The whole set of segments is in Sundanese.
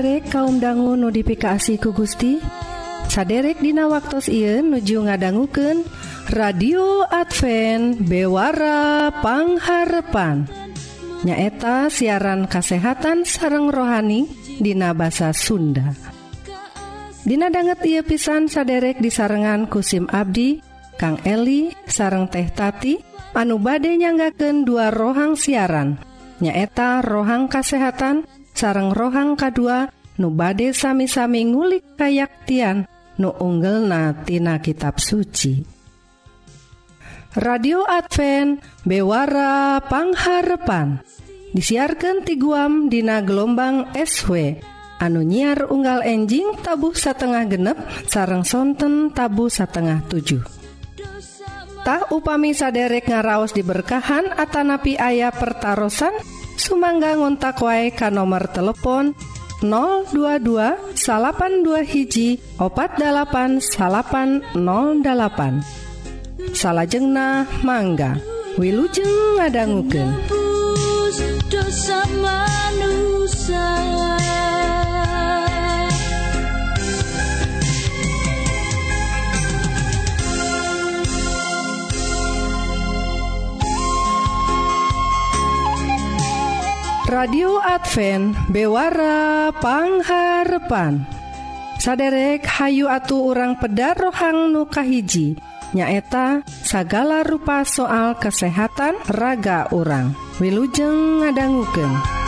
saderek kaum dangu notifikasi ku Gusti. Saderek Dina waktu Ieu nuju ngadangguken radio Advent bewarapangharpan nyaeta siaran kasehatan sareng rohani Dina basa Sunda. Dina banget ia pisan saderek di sarengan kusim Abdi Kang Eli sareng teh Tati anu bade nyanggaken dua rohang siaran. Nyaeta rohang kasehatan dan sareng rohang kedua nu bade sami-sami ngulik kayaktian nu unggel natina kitab suci. Radio Advent bewara pangharepan. Disiarkan ti guam dina gelombang SW anu nyiar unggal enjing tabuh satengah genep sarang sonten tabu satengah 7 Tah upami saderek ngaraos diberkahan Atanapi ayah pertaran Sumangga ngontak wae ka nomor telepon 022 salapan dua hiji opat dalapan salapan 08 salahjengnah mangga Wilujeng ngadangguken dosa manusia. radio Advent bewarapangharpan saderek Hayu atuh urang pedar rohang nukahiji nyaeta sagala rupa soal kesehatan raga orang Wilujeng ngadangguken.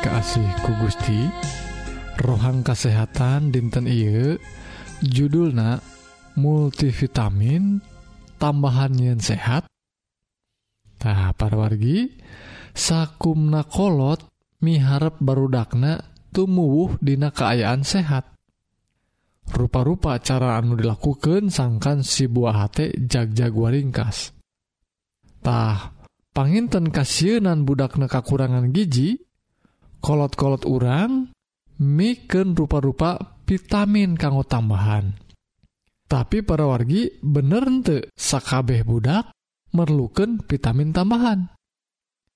kaasih ku Gusti. Rohang kesehatan dinten Iye judulna multivitamin tambahan yen sehat. Nah para wargi sakumna kolot miharep barudakna tumuwuh dina keayaan sehat. Rupa-rupa cara anu dilakukan sangkan si buah hati jag-jagua ringkastah panginten kasienan budakna kakurangan gigi kolot-kolot urang miken rupa-rupa vitamin kanggo tambahan tapi para wargi bener ente sakabeh budak merlukan vitamin tambahan.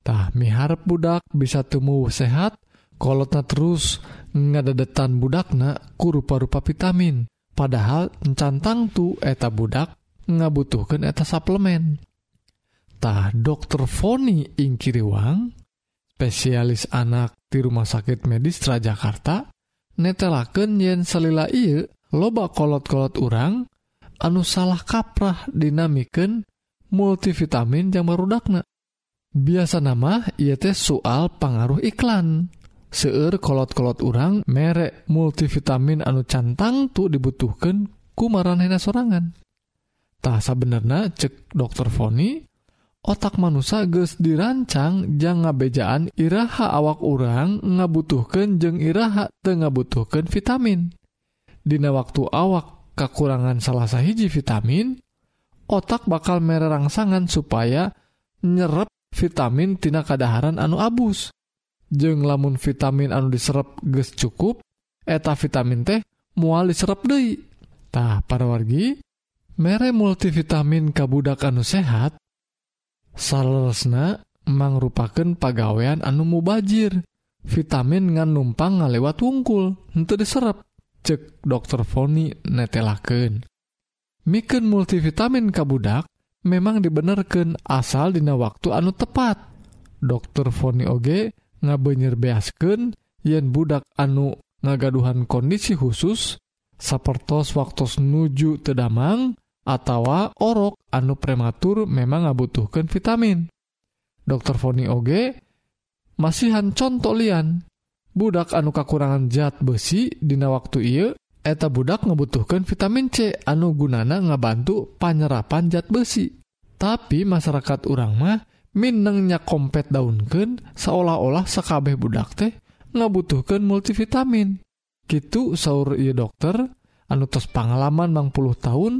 Tah miharap budak bisa tumbuh sehat kolotna terus ngadadetan budakna ku rupa-rupa vitamin. Padahal encantang tuh eta budak ngabutuhkan eta suplemen. Tah dokter Foni ingkiriwang spesialis anak di rumah sakit medis Tra Jakarta netelaken yen salila I loba kolot-kolot urang anu salah kaprah dinamiken multivitamin yang barudakna biasa nama ia teh soal pengaruh iklan. Seueur kolot-kolot urang merek multivitamin anu cantang tuh dibutuhkan kumaranhena sorangan. Tak benerna cek dokter Foni otak manusia ges dirancang jangan ngabejaan Iraha awak orang ngabutuhkan jeng Iha Ten butuhkan vitamin. Dina waktu awak kekurangan salah sahiji vitamin otak bakal mere rangsangan supaya nyerep vitamin tina kadaharan anu abus. Jeng lamun vitamin anu diserap ges cukup eta vitamin teh mual diserap Deitah para wargi mere multivitamin kabudak anu sehat salesna mangrupaken pagawean anu mubajir. Vitamin ngan numpang ngalewat wungkul untuk diserap cek dokter Foni netelaken miken multivitamin kabudak memang dibenarkan asal dina waktu anu tepat. Dokter Foni oge ngabenyer beasken yen budak anu ngagaduhan kondisi khusus sapertos waktu nuju tedamang Attawa orok anu prematur memang ngabutuhkan vitamin. Dokter Foni Oge masihan contoh lian. Budak anu kekurangan zat besi dina waktu ia eta budak ngebutuhkan vitamin C anu gunana ngabantu panyerapan zat besi. Tapi masyarakat urang mah Minengnya kompet daunken seolah-olah sekabeh budak teh ngabutuhkan multivitamin. Gitu sauur ia dokter anutus pengalaman 60 tahun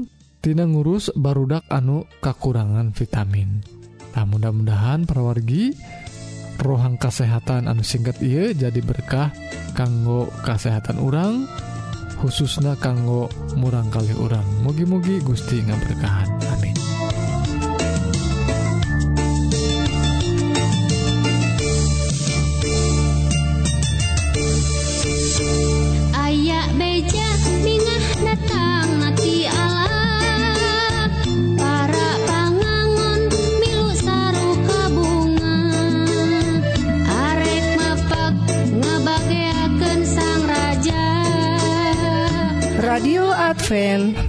Tina ngurus barudak anu kekurangan vitamin. Nah, mudah-mudahan perwargi rohang kesehatan anu singkat ia jadi berkah kanggo kesehatan orang khususnya kanggo murang kali orang mugi-mugi Gusti ngaberkahan. Amin.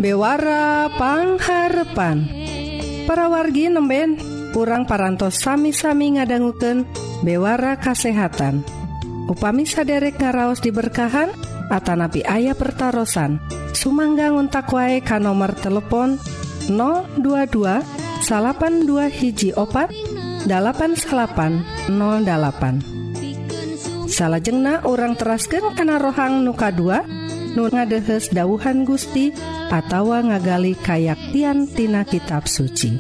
Bewara pangharpan. Para wargi nemben kurang parantos sami-sami ngadangguken bewara kasehatan. Upami saderek ngaraos diberkahan Atanapi ayah pertaran Sumangga ngontak wae ka nomor telepon 022 82 hiji opat 8808 salahjengna orang terasken kana rohang nuka 2 nu ngadehes dauhan Gusti atawa ngagali kayaktiantina kitab suci.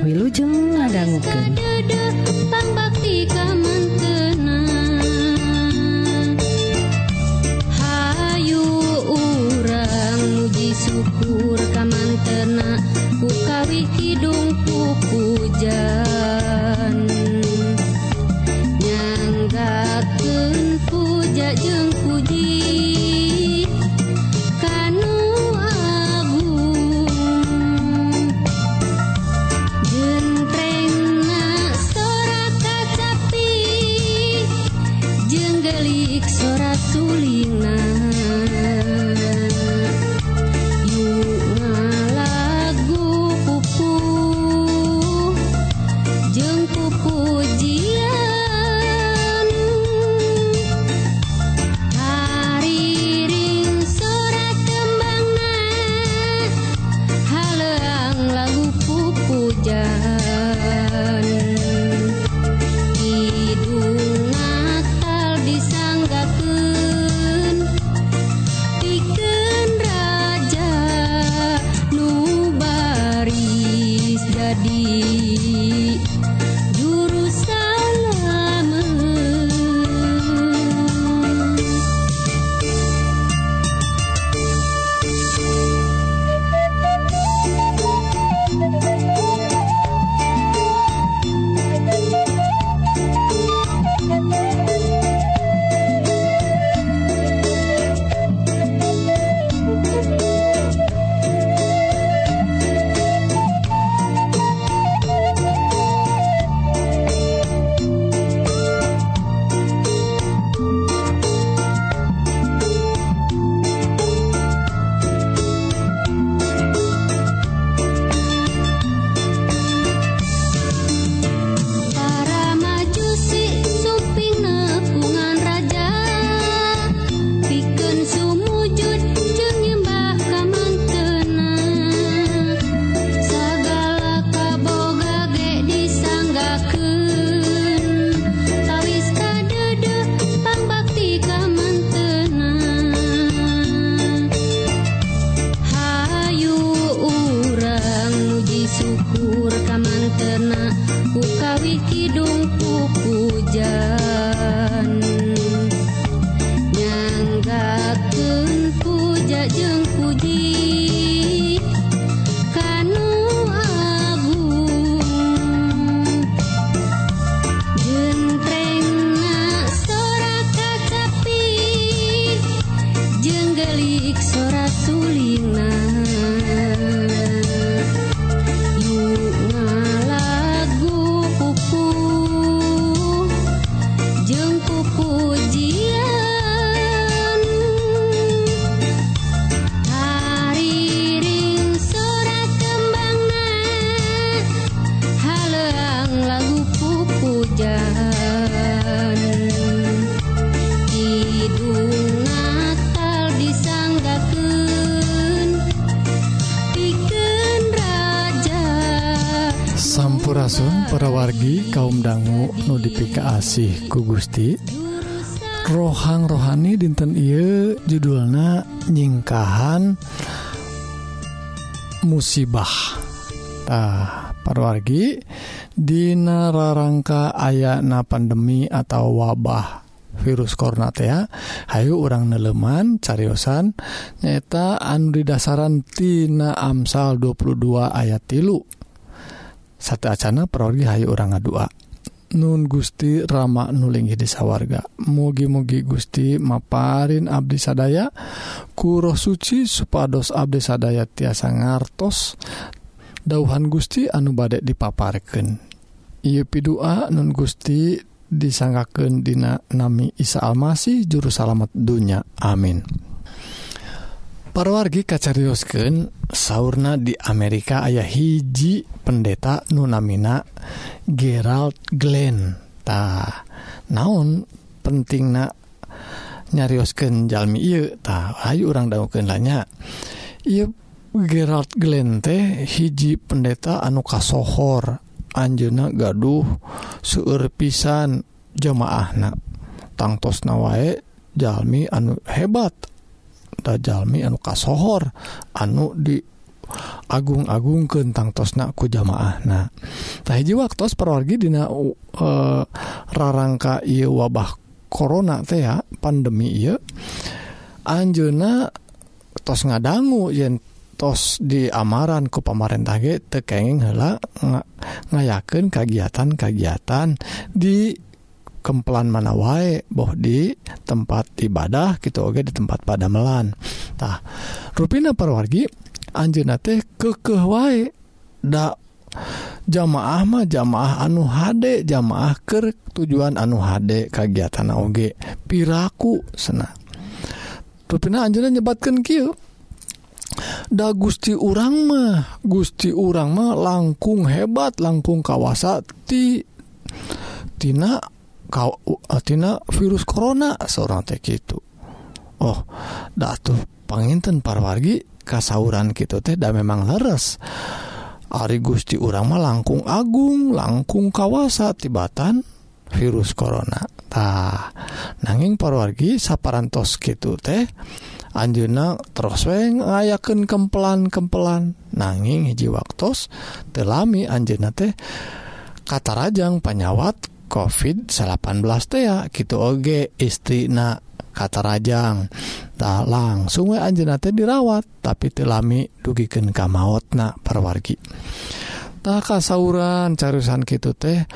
Wilujeng ngadangguken Hayu urang muji syukur kamantena kukawi kidung pujan nyanggakeun puja jeung Saun puja jeng puji. kawargi kaum dangu notifikasi ku Gusti. Rohang rohani dinten Ieu judulna nyingkahan musibahtah parwargi Dina rarangka ayana pandemi atau wabah virus Kornatea Hayu orang neleman cariyosan nyata anu didasaran Tina Amsal 22 ayat tilu. satu Acana perorgi Hayu orang ngadua. Nun Gusti Rama nulingi desa warga mugi-mugi Gusti maparin Abdi sadaya. Kuroh suci supados Abdi sadaya tiasa ngartos. Dauhan Gusti anu badek dipaparken Iu pidua Nun Gusti disanggaken Dina Nami Isa Almasih juru salamet dunya. Amin. parwargi kacariusken sauna di Amerika ayah hiji pendeta nunamina Gerald Glenntah naon penting na nyariusken Jami Ayu orang dakennya Gerald Glenn teh hiji pendeta anu kasohor. Anjena gaduh seueur pisan jemaahna tangtos nawae Jalmi anu hebat. tajalmi anu kasohor anu di agung-agung kentang tosna ku jamaah nahtahji waktu perwargi dina e, rarangka iya wabah korona teh ya pandemi iya Anjuna tos ngadangu yen tos di amaran ku pamarentah ge teu kenging heula ngayakeun kagiatan-kagiatan di kelan mana wae boh di tempat ibadah gitu oke di tempat padanmelantah ruina perwargi Anjuna teh keke wae. Ndak jamaah mah jamaah anu HD jamaah ke tujuan anu HD kagiatan OG piraku sena. Ruina Anjuna nyebatkan Q Da Gusti urang mah Gusti urang mah langkung hebat langkung kawasa ti Tina kau atina virus corona seorang teh gitu. Oh dah tuh panginten parwargi kasauran gitu teh dah memang leres. Ari Gusti urang langkung agung langkung kawasa tibatan virus corona. Tah nanging parwargi saparantos gitu teh Anjuna terus we kempelan-kempelan. Nanging hiji waktos telami anjuna teh kata rajang penyawat covid 18 ya gitu Oge istrina kata Rajang tak langsung Anjenate dirawat tapi telami dugiken kamaotna perwargi. Tak kasauran carusan gitu teh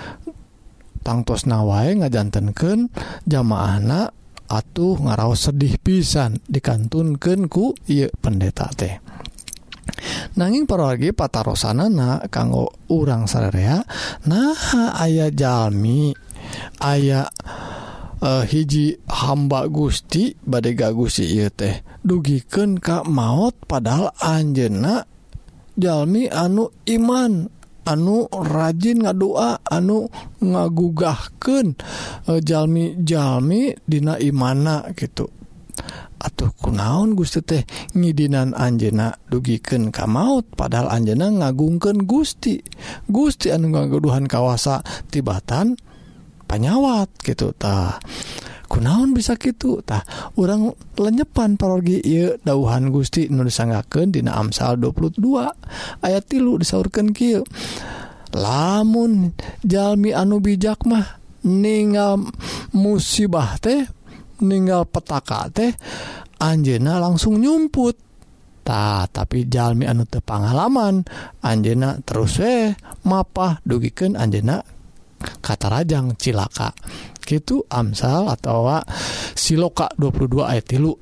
tangtos nawae ngajantenken jamaah anak atuh ngaraos sedih pisan dikantunkenku pendeta teh. nanging paroragi patarosanana kanggo urang sarerea nah ayah jalmi aya uh, hiji hamba Gusti badai ga Gusti ieu teh. Dugiken Ka maut padahal Anjena Jalmi anu iman anu rajin ngadua anu ngagugahken uh, eh, Jalmi Jalmi Dina Imana gitu. atuh kunaon Gusti teh? Ngidinan Anjena dugiken ka maut padahal Anjena ngagungken Gusti. Gusti anu ngageduhan kawasa tibatan panyawat gitutah kunaon bisa gitutah orang lenyepan parogi ieu dauhan Gusti nu disanggaken dina Amsal 22 ayat tilu disaurkan kieu lamun Jalmi anu bijak mah ningal musibah teh meninggal petaka teh Anjena langsung nyumput. Ta, tapi Jalmi anu tepangalaman Anjena terus eh mapah dugiken Anjena kata Rajang cilaka. Gitu Amsal atau siloka 22 ayat tilu.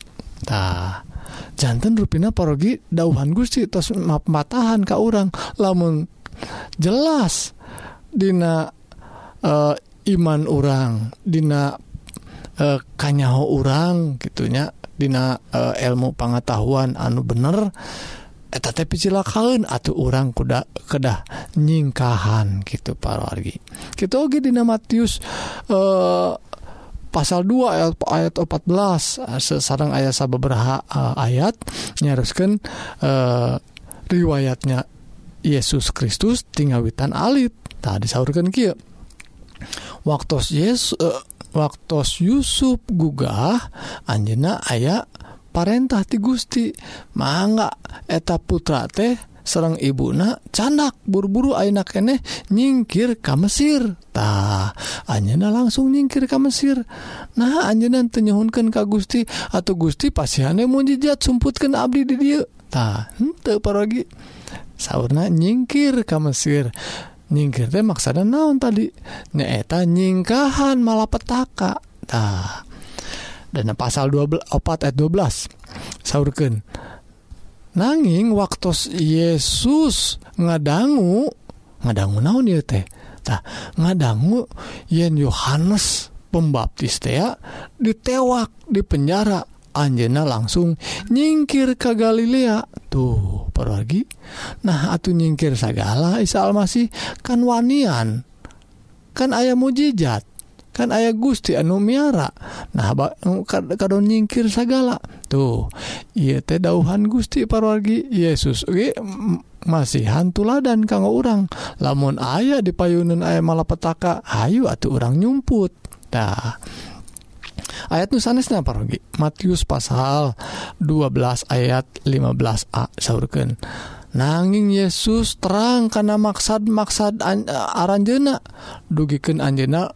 Jantan ruina parogi dauhan Gusti terus map matahan Ka orang lamun jelas Dina eh, iman orang Dina Eh, e, kanyaho urang gitunya Dina e, ilmu pengetahuan anu bener tapi silakan atau orang kuda kedah nyingkahan gitu para lagi kita Oke Dina Matius eh pasal 2 ayat, ayat 14 eh, sesarang ayat beberapa ayat nyariskan eh, riwayatnya Yesus Kristus tinggal witan alit. Tadi disaurkan Ki waktu Yesus eh, waktu Yusuf gugah Anjena aya parentah ti Gusti. Mangga eta putra teh serang ibuna canak buru-buru aak eneh nyingkir ka Mesirtah Anjena langsung nyingkir ka Mesir. Nah Anjenan tenyehunkan ka Gusti atau Gusti pasihane mujijat sumputkan Abdi di diatah hmm, sauna nyingkir ka Mesir. nyingkir teh maksana naon tadi? Nyaeta nyingkahan malapetaka. Tah dan pasal 12 opat ayat 12 saurkeun. Nanging waktu Yesus ngadangu ngadangu naon ieu teh? Tah ngadangu yen Yohanes pembaptis teh ditewak di penjara Anjena langsung nyingkir ke Galilea. Tuh. pergi. Nah atuh nyingkir segala Isa Almasih kan wanian. Kan ayah mujijat kan ayah Gusti anu miara. Nah kado nyingkir segala. Tuh iya teh dauhan Gusti parwargi Yesus. Oke masih hantuladan kanggo orang lamun ayah di payunun ayah malapetaka ayu atau orang nyumput. Dah. ayat nusanesnya parogi Matius pasal 12 ayat 15a saurkeun nanging Yesus terang karena maksad-maksad Aranjena dugiken Anjena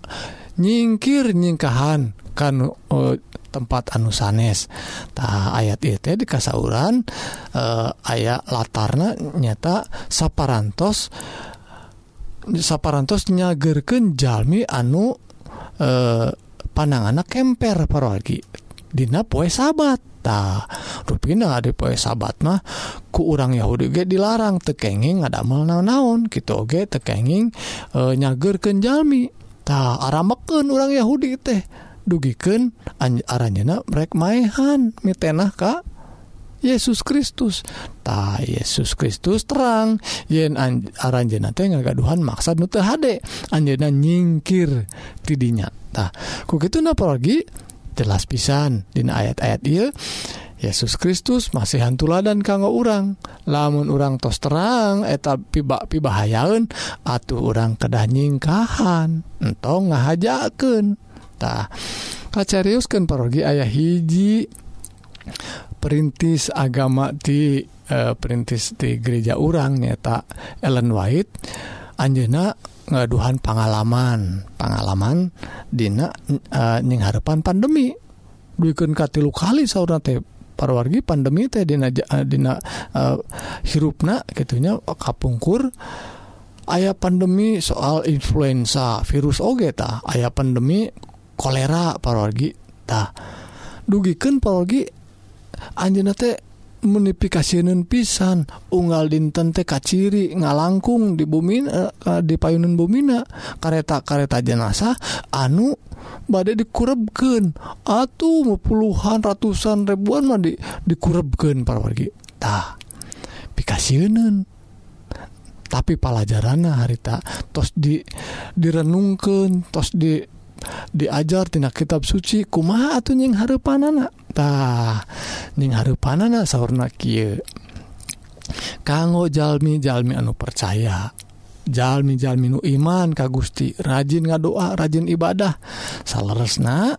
nyingkir nyingkahan kan uh, tempat anu sanes. Ta ayat itu di kasauran uh, e, ayat latarna nyata saparantos saparantos nyagerken Jami anu uh, panangan kemper paragi Dina poe sabat ta. Ruina di poe sabat mah ku urang Yahudi ge dilarang tekenging ngadamel naon-naon gitu oge tekenging e, nyager kenjalmi ta arameken orang Yahudi teh dugiken aranyana mereka maehan mitenah ka Yesus Kristus. Ta Yesus Kristus terang yen aranjena teh ngagaduhan maksad nu teu hade nyingkir tidinya tah ku gitu naporgi jelas pisan. Dina ayat-ayat dia Yesus Kristus masih hantuladan kanggo urang. Lamun urang tos terang eta pibak pibahayaun atuh orang kedah nyingkahan. Entong ngahajakeun. Tah kacariuskan parogi ayah hiji. Perintis agama di e, eh, perintis di gereja urang nyata Ellen White. Anjena ngaduhan pengalaman pengalaman Dina e, uh, nying harepan pandemi. Duken katilu kali saudara teh parwargi pandemi teh Dina e, Dina uh, hirupna gitunya kapungkur. Ayah pandemi soal influenza virus oge tah ayah pandemi kolera parwargi tah dugikan parwargi anjena teh menifikasiun pisan. Unggal dinten TK ciri ngalangkung di bumi uh, di payunun bumina kareta-kareta jenazah anu badai dikurebken atuh puluhan ratusan ribuan mandi dikurebken para wargitah pikasiun tapi pelajaran harita tos di direnungkan tos di diajar tina kitab suci kumaha atuh nying harepananatah ning harepanana sauna kieu. Kanggo jalmi-jalmi anu percaya. Jalmi-jalmi nu iman ka Gusti. Rajin ngadoa rajin ibadah. Salahresna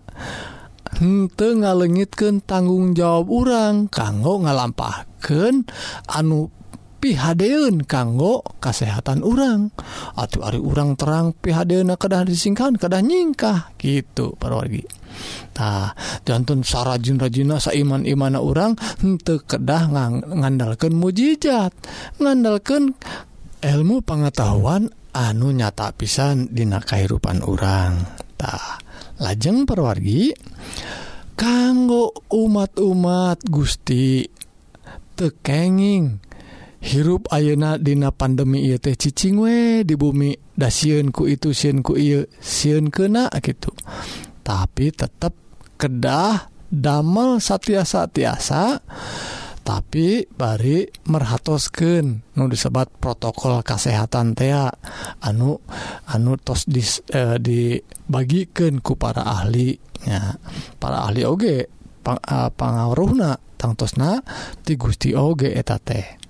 henteu hmm, ngalengitken tanggung jawab urang. Kanggo ngalampahkeun anu pihadeun kanggo kesehatan urang. Atau Ari urang terang PHD kedah disingkan kedah nyingkah gitu pargitah jantun Sara Junrajina saiman imana urang untuk kedah ngandalkan mujizat ngandalkan ilmu pengetahuan anu nyata pisan dina kehidupan urangtah lajeng perwargi kanggo umat-umat Gusti tekenging hirup ayeuna dina pandemi ieu teh cicing we di bumi da sieun ku itu sieun ku ieu sieun kena gitu tapi tetap kedah damel satiasa-tiasa tapi bari merhatosken nu disebat protokol kesehatan tea anu anu tos dis, eh, dibagikan ku para ahlinya para ahli oge pang, uh, pangaruhna tangtosna ti Gusti oge eta teh.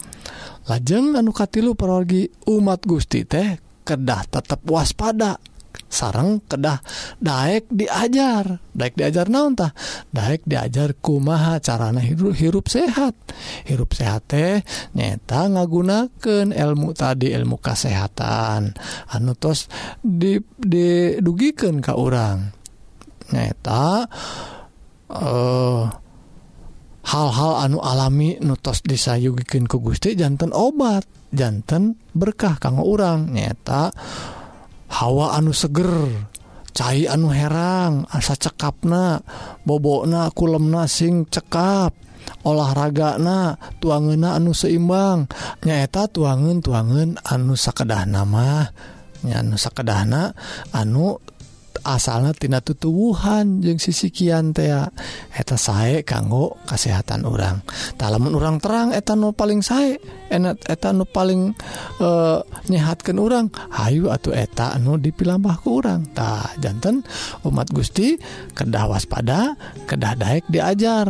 lajeng anukatilu perogi umat Gusti teh kedah tetap waspada. Sarang kedah Daek diajar. Daek diajar nauntah Daek diajar kumaha carana hidup hirup sehat. Hirup sehat teh nyata ngagunaken ilmu tadi ilmu kesehatan anu tos di, didugikeun ke orang nyata eh uh, hal-hal anu alami nutos disayugikin ku Gusti jantan obat jantan berkah kanggo orang nyata hawa anu seger cair anu herang asa cekapna bobokna kulemna sing cekap olahraga na tuangena anu seimbang. Nyaeta tuangan tuangan anu sakedah nama nya anu sakedahna anu asaltina tutuwuhan jeung sisikian tea. Eta sae kanggo kesehatan orang talamun orang terang etano paling sae. Enak etano paling eh, e, nyehatkan orang Ayu atau eta anu dipilambah ke orangtah jantan umat Gusti kedah waspada kedah Daek diajar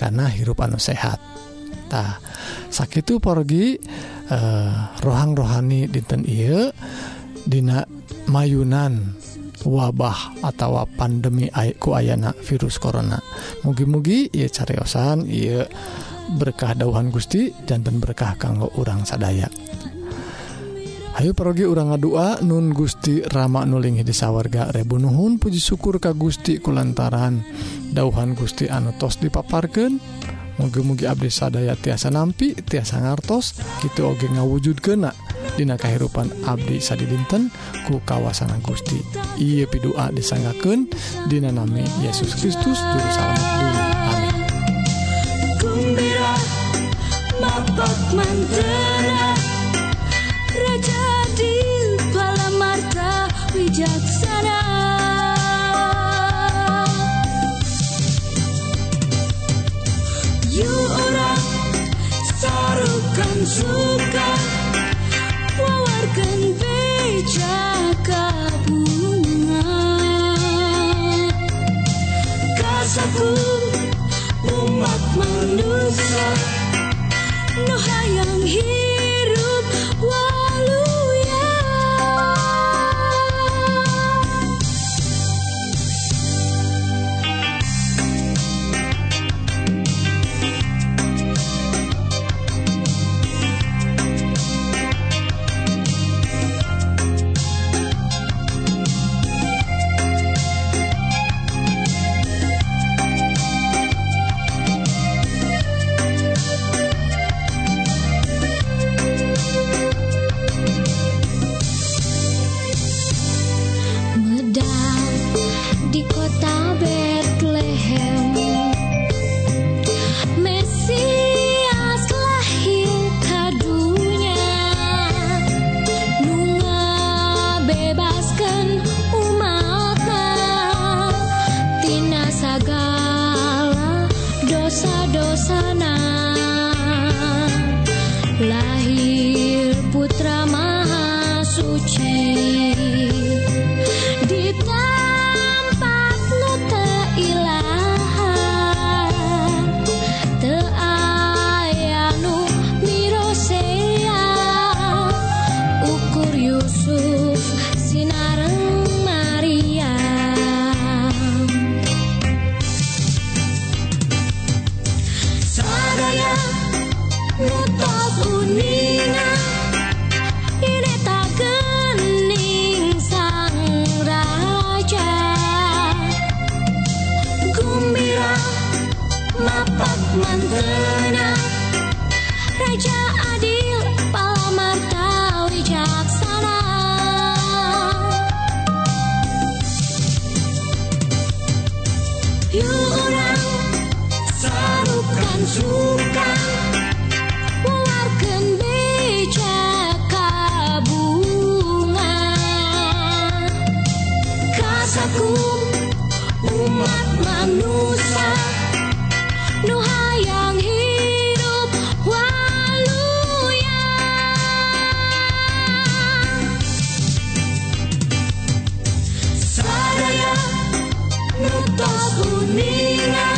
karena hirup anu sehattah sakit pergi e, eh, rohang rohani dinten I Dina Mayunan. wabah atau pandemi ku ayana virus korona mugi-mugi ia cariyosan ia berkah dauhan Gusti jantan berkah kanggo urang sadaya. Ayo pergi urang ngadua Nun Gusti Rama nuling di sawwarga Rebu Nuhun Puji syukur Ka Gusti kulantaran dauhan Gusti Anutos dipaparkan dan mugi-mugi Abdi sadaya tiasa nampi tiasa ngartos gitu oge ngawujud kena Dina kehidupan Abdi Sadi dinten ku kawasan Gusti Iye pidua disanggakeun Dina nami Yesus Kristus Juru Selamat dulu. Amin. Raja di Bala Marta Wijaksana yura sarukan suka wawarkan beca kabunga. Kasaku umat manusia. rasaku umat manusia. Nuhayang hidup waluya. Sadaya nutos uningan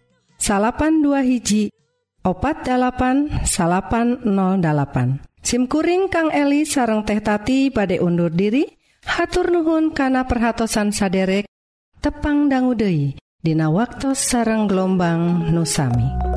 salapan dua hiji opat 8808 SIMkuring Kang Eli sareng teh tati badai undur diri hatur nuhun kana perhatsan saderek tepang danggudehi Dina waktu sareng gelombang nusami.